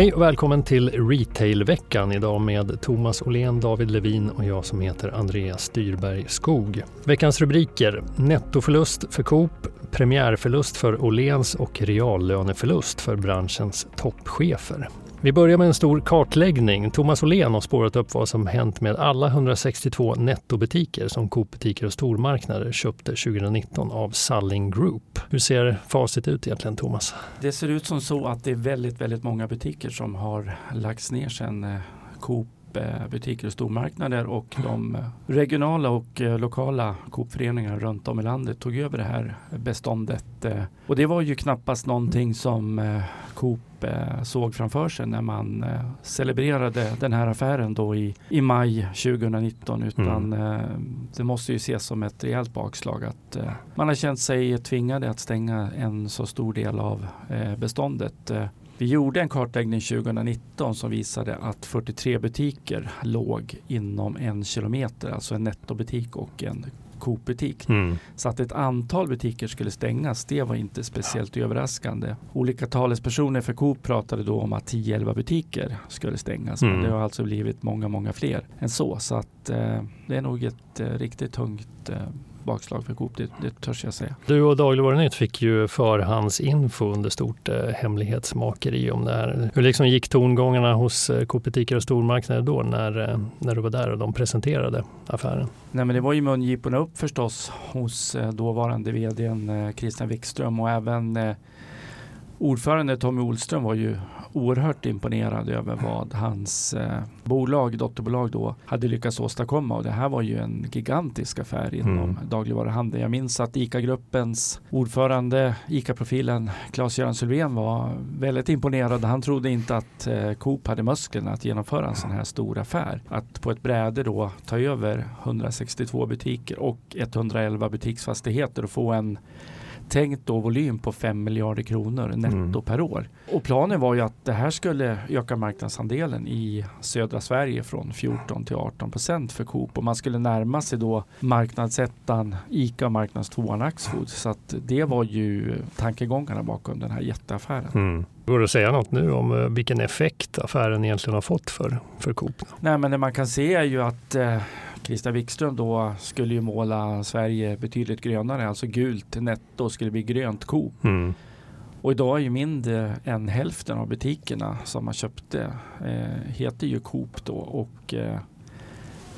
Hej och välkommen till Retailveckan idag med Thomas Åhlén, David Levin och jag som heter Andreas Styrberg Skog. Veckans rubriker Nettoförlust för Coop, premiärförlust för Åhléns och reallöneförlust för branschens toppchefer. Vi börjar med en stor kartläggning. Thomas Åhlén har spårat upp vad som hänt med alla 162 nettobutiker som Coop-butiker och stormarknader köpte 2019 av Salling Group. Hur ser facit ut egentligen Thomas? Det ser ut som så att det är väldigt, väldigt många butiker som har lagts ner sedan eh, Coop Coop butiker och stormarknader och de regionala och eh, lokala Coop-föreningar runt om i landet tog över det här beståndet. Eh, och det var ju knappast någonting som Coop såg framför sig när man eh, celebrerade den här affären då i, i maj 2019 utan mm. Eh, det måste ju ses som ett rejält bakslag att eh, man har känt sig tvingade att stänga en så stor del av beståndet. Vi gjorde en kartläggning 2019 som visade att 43 butiker låg inom en kilometer, alltså en nettobutik och en Coop-butik. Mm. Så att ett antal butiker skulle stängas, det var inte speciellt överraskande. Olika talespersoner för Coop pratade då om att 10-11 butiker skulle stängas. Mm. Men det har alltså blivit många, många fler än så. Så att eh, det är nog ett eh, riktigt tungt eh, bakslag för Coop, det, det törs jag säga. Du och Dagligvarunytt fick ju förhandsinfo under stort eh, hemlighetsmakeri om det här. Hur liksom gick tongångarna hos eh, Coop-butiker och stormarknader då när, eh, när du var där och de presenterade affären? Nej men det var ju mungiporna upp förstås hos eh, dåvarande vdn eh, Christian Wikström och även eh, ordförande Tommy Olström var ju oerhört imponerad över vad hans eh, bolag, dotterbolag då, hade lyckats åstadkomma. Och det här var ju en gigantisk affär inom mm. dagligvaruhandeln. Jag minns att ICA-gruppens ordförande, ICA-profilen Claes-Göran Sylvén var väldigt imponerad. Han trodde inte att eh, Coop hade musklerna att genomföra en sån här stor affär. Att på ett bräde då ta över 162 butiker och 111 butiksfastigheter och få en tänkt då volym på 5 miljarder kronor netto mm. per år. Och planen var ju att det här skulle öka marknadsandelen i södra Sverige från 14 till 18 procent för Coop och man skulle närma sig då marknadsettan ICA och marknadstvåan Axfood. Så att det var ju tankegångarna bakom den här jätteaffären. Mm. Går det att säga något nu om eh, vilken effekt affären egentligen har fått för, för Coop? Nej, men det man kan se är ju att eh, Christian Wikström då skulle ju måla Sverige betydligt grönare, alltså gult netto skulle bli grönt Coop. Mm. Och idag är ju mindre än hälften av butikerna som man köpte eh, heter ju Coop då och eh,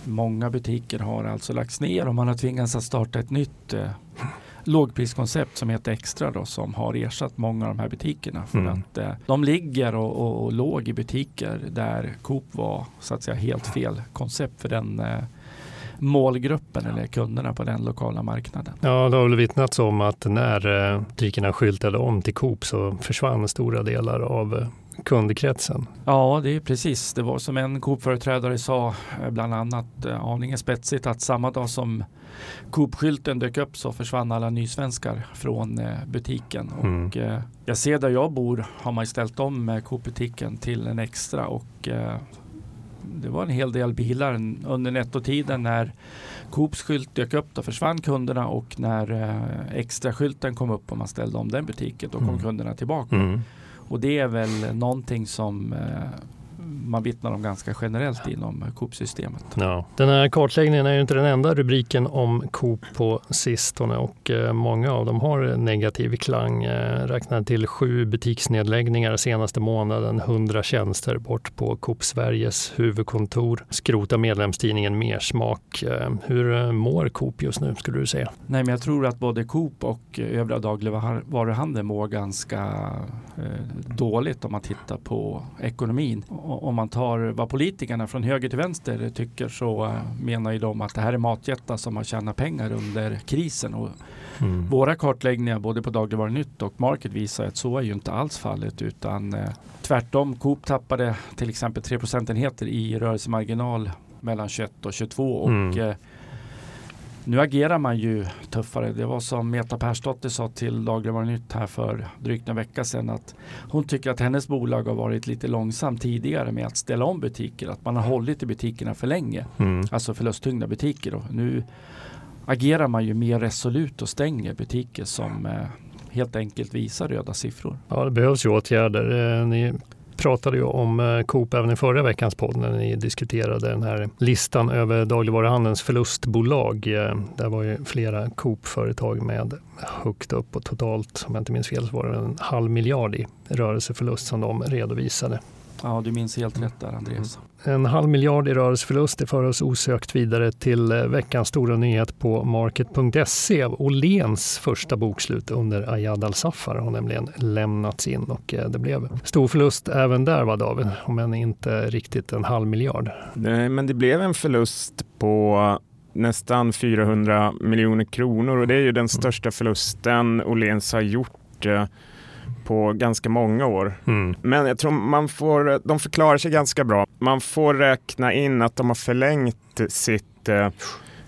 många butiker har alltså lagts ner och man har tvingats att starta ett nytt eh, lågpriskoncept som heter Extra då, som har ersatt många av de här butikerna. För mm. att eh, de ligger och, och, och, låg i butiker där Coop var så att säga helt fel koncept för den eh, målgruppen eller kunderna på den lokala marknaden. Ja, det har väl vittnats om att när eh, butikerna skyltade om till Coop så försvann stora delar av eh, kundkretsen. Ja, det är precis. Det var som en Coop-företrädare sa, eh, bland annat aningen spetsigt, att samma dag som Coop-skylten dök upp så försvann alla nysvenskar från butiken. Mm. Och jag ser där jag bor har man ställt om Coop-butiken till en extra och det var en hel del bilar under nettotiden när Coops skylt dök upp. Då försvann kunderna och när eh, extra skylten kom upp och man ställde om den butiken då kom mm. kunderna tillbaka. Mm. Och det är väl någonting som eh, man vittnar om ganska generellt inom Coop-systemet. Ja. Den här kartläggningen är ju inte den enda rubriken om Coop på sistone och eh, många av dem har negativ klang. Eh, räknat till sju butiksnedläggningar senaste månaden, 100 tjänster bort på Coop Sveriges huvudkontor, skrota medlemstidningen Mersmak. Eh, hur mår Coop just nu skulle du säga? Nej, men jag tror att både Coop och övriga dagligvaruhandeln mår ganska eh, dåligt om man tittar på ekonomin om man tar vad politikerna från höger till vänster tycker så eh, menar ju de att det här är matjättar som har tjänat pengar under krisen. Och mm. Våra kartläggningar både på Dagligvarunytt och Market visar att så är ju inte alls fallet utan eh, tvärtom. Coop tappade till exempel 3 procentenheter i rörelsemarginal mellan 21 och 22 och mm. eh, nu agerar man ju tuffare. Det var som Meta Persdotter sa till Dagligvarunytt här för drygt en vecka sedan att hon tycker att hennes bolag har varit lite långsamt tidigare med att ställa om butiker. Att man har hållit i butikerna för länge. Mm. Alltså förlusttyngda butiker. Och nu agerar man ju mer resolut och stänger butiker som eh, helt enkelt visar röda siffror. Ja, det behövs ju åtgärder. Eh, ni pratade ju om eh, Coop även i förra veckans podd när ni diskuterade den här listan över dagligvaruhandelns förlustbolag. Eh, där var ju flera Coop-företag med högt upp och totalt, om jag inte minns fel, så var det en halv miljard i rörelseförlust som de redovisade. Ja, du minns helt rätt där Andreas. En halv miljard i rörelseförlust det för oss osökt vidare till eh, veckans stora nyhet på market.se. Åhléns första bokslut under Ayad Al-Safar har nämligen lämnats in och eh, det blev stor förlust även där va David, om än inte riktigt en halv miljard. Nej, men det blev en förlust på nästan 400 miljoner kronor och det är ju den mm. största förlusten Åhléns har gjort eh, på ganska många år. Mm. Men jag tror man får, de förklarar sig ganska bra. Man får räkna in att de har förlängt sitt eh,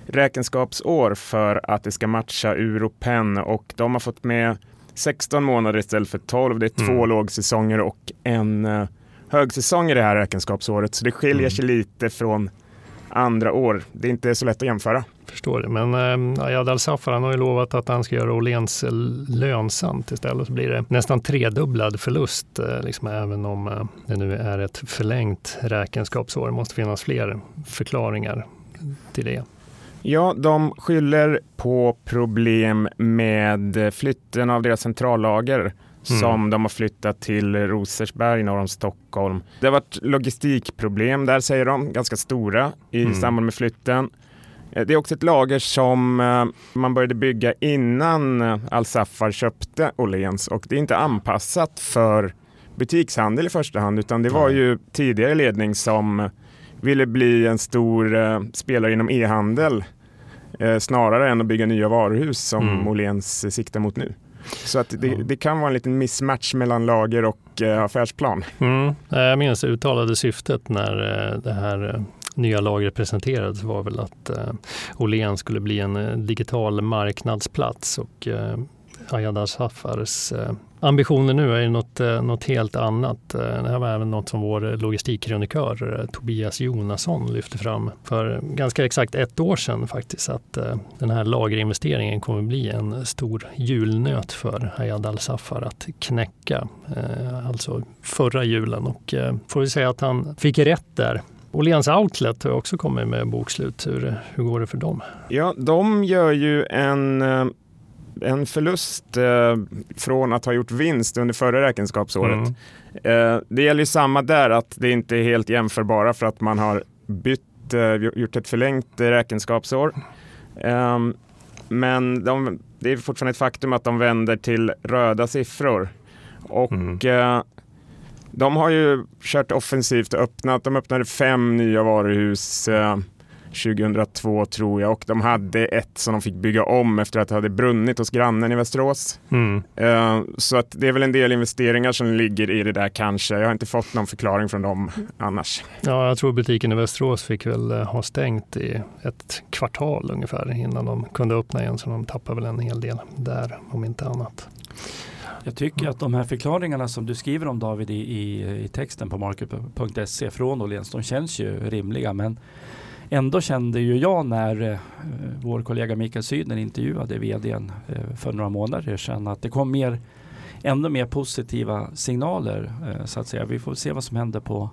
räkenskapsår för att det ska matcha Europen och de har fått med 16 månader istället för 12. Det är två mm. lågsäsonger och en eh, högsäsong i det här räkenskapsåret. Så det skiljer mm. sig lite från andra år. Det är inte så lätt att jämföra. Förstår det. Men eh, Ayad Al-Safar har ju lovat att han ska göra Åhléns lönsamt istället. Så blir det nästan tredubblad förlust, eh, liksom, även om eh, det nu är ett förlängt räkenskapsår. Det måste finnas fler förklaringar till det. Ja, de skyller på problem med flytten av deras centrallager Mm. som de har flyttat till Rosersberg norr om Stockholm. Det har varit logistikproblem där säger de, ganska stora i mm. samband med flytten. Eh, det är också ett lager som eh, man började bygga innan eh, Al-Safar köpte Åhléns och det är inte anpassat för butikshandel i första hand utan det var ju tidigare ledning som ville bli en stor spelare inom e-handel snarare än att bygga nya varuhus som mm. Åhléns siktar mot nu. Så att det, det, kan vara en liten mismatch mellan lager och eh, affärsplan. Mm. Jag minns det uttalade syftet när eh, det här eh, nya lagret presenterades var väl att eh, Åhléns skulle bli en digital marknadsplats och Ayadar Safars eh, ambitioner nu är något, eh, något helt annat. Eh, det här var även något som vår logistikkrönikör Tobias Jonasson lyfte fram för ganska exakt ett år sedan faktiskt att den här lagerinvesteringen kommer bli en stor julnöt för Hayad Al-Safar att knäcka. Alltså förra julen och får vi säga att han fick rätt där. Åhléns Outlet har också kommit med bokslut. Hur, hur går det för dem? Ja, de gör ju en en förlust eh, från att ha gjort vinst under förra räkenskapsåret. Mm. Eh, det gäller ju samma där, att det inte är helt jämförbara för att man har bytt, eh, gjort ett förlängt räkenskapsår. Ehm, men de, det är fortfarande ett faktum att de vänder till röda siffror. Och mm. Eh, de har ju kört offensivt och öppnat. De öppnade fem nya varuhus eh, 2002 tror jag och de hade ett som de fick bygga om efter att det hade brunnit hos grannen i Västerås. Mm. Uh, så att det är väl en del investeringar som ligger i det där kanske. Jag har inte fått någon förklaring från dem annars. Ja, jag tror butiken i Västerås fick väl eh, ha stängt i ett kvartal ungefär innan de kunde öppna igen så de tappade väl en hel del där om inte annat. Jag tycker att de här förklaringarna som du skriver om David i, i, i texten på market.se från Åhléns, de känns ju rimliga. Men Ändå kände ju jag när eh, vår kollega Mikael Sydner intervjuade vdn eh, för några månader sedan att det kom mer, ännu mer positiva signaler eh, så att säga. Vi får se vad som händer på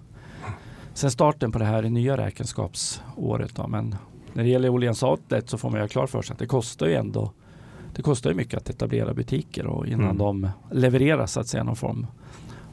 sen starten på det här nya räkenskapsåret. Då. Men när det gäller Åhléns Outlet så får man ju klart för sig att det kostar ju ändå det kostar ju mycket att etablera butiker och innan mm. de levererar så att säga någon form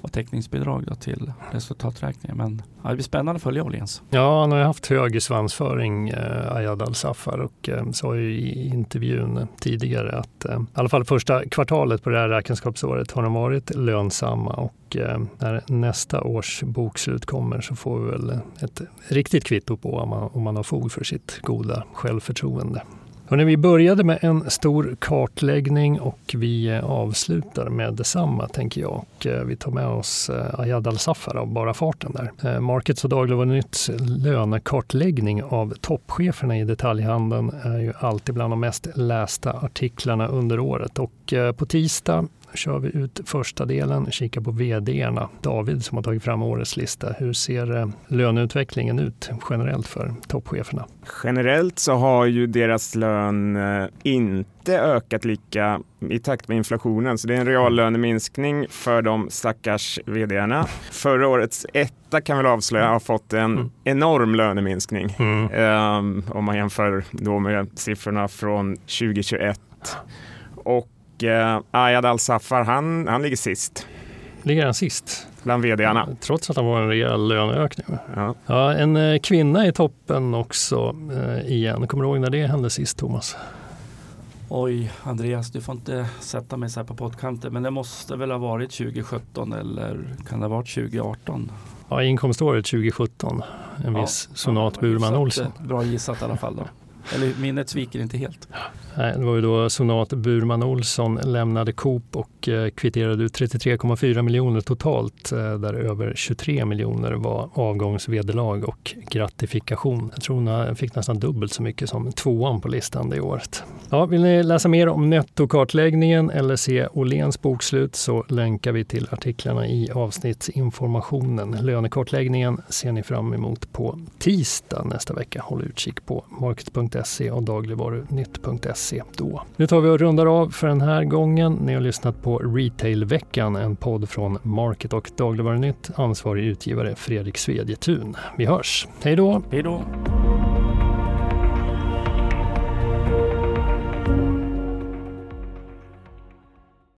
och täckningsbidrag då till resultaträkningen. Men ja, det blir spännande att följa Åhléns. Ja, han har ju haft hög svansföring, eh, Ayad Al-Safar och eh, sa ju i intervjun tidigare att eh, i alla fall första kvartalet på det här räkenskapsåret har de varit lönsamma och eh, när nästa års bokslut kommer så får vi väl ett riktigt kvitto på om man, om man har fog för sitt goda självförtroende. Hörrni, vi började med en stor kartläggning och vi eh, avslutar med detsamma tänker jag. Och eh, vi tar med oss eh, Ayad Al-Safar av bara farten där. Markets och Dagligvarunytts lönekartläggning av toppcheferna i detaljhandeln är ju alltid bland de mest lästa artiklarna under året. Och på tisdag kör vi ut första delen, kikar på vd-erna. David som har tagit fram årets lista. Hur ser eh, löneutvecklingen ut generellt för toppcheferna? Generellt så har ju deras lön eh, inte ökat lika i takt med inflationen, så det är en reallöneminskning för de stackars vdarna. Förra årets etta kan väl avslöja har fått en mm. enorm löneminskning mm. um, om man jämför då med siffrorna från 2021. Och uh, Ayad Al-Safar, han, han ligger sist. Ligger han sist? Bland vdarna. Trots att han var en rejäl löneökning. Ja. ja en eh, kvinna i toppen också eh, igen. Kommer du ihåg när det hände sist, Thomas? Oj, Andreas, du får inte sätta mig så här på pottkanten, men det måste väl ha varit 2017 eller kan det ha varit 2018? Ja, inkomståret 2017, en viss ja, Sonat ja, Burman Olsson. Bra gissat i alla fall då. Eller minnet sviker inte helt. Det var ju då Sonat Burman Olsson lämnade Coop och eh, kvitterade ut 33,4 miljoner totalt eh, där över 23 miljoner var avgångsvederlag och gratifikation. Jag tror hon fick nästan dubbelt så mycket som tvåan på listan det året. Ja, vill ni läsa mer om nettokartläggningen eller se Åhléns bokslut så länkar vi till artiklarna i avsnittsinformationen. Lönekartläggningen ser ni fram emot på tisdag nästa vecka. Håll utkik på market.se och dagligvarunytt.se då. Nu tar vi och rundar av för den här gången. Ni har lyssnat på Retailveckan, en podd från Market och Dagligvarunytt. Ansvarig utgivare Fredrik Svedjetun. Vi hörs. Hej då! Hej då!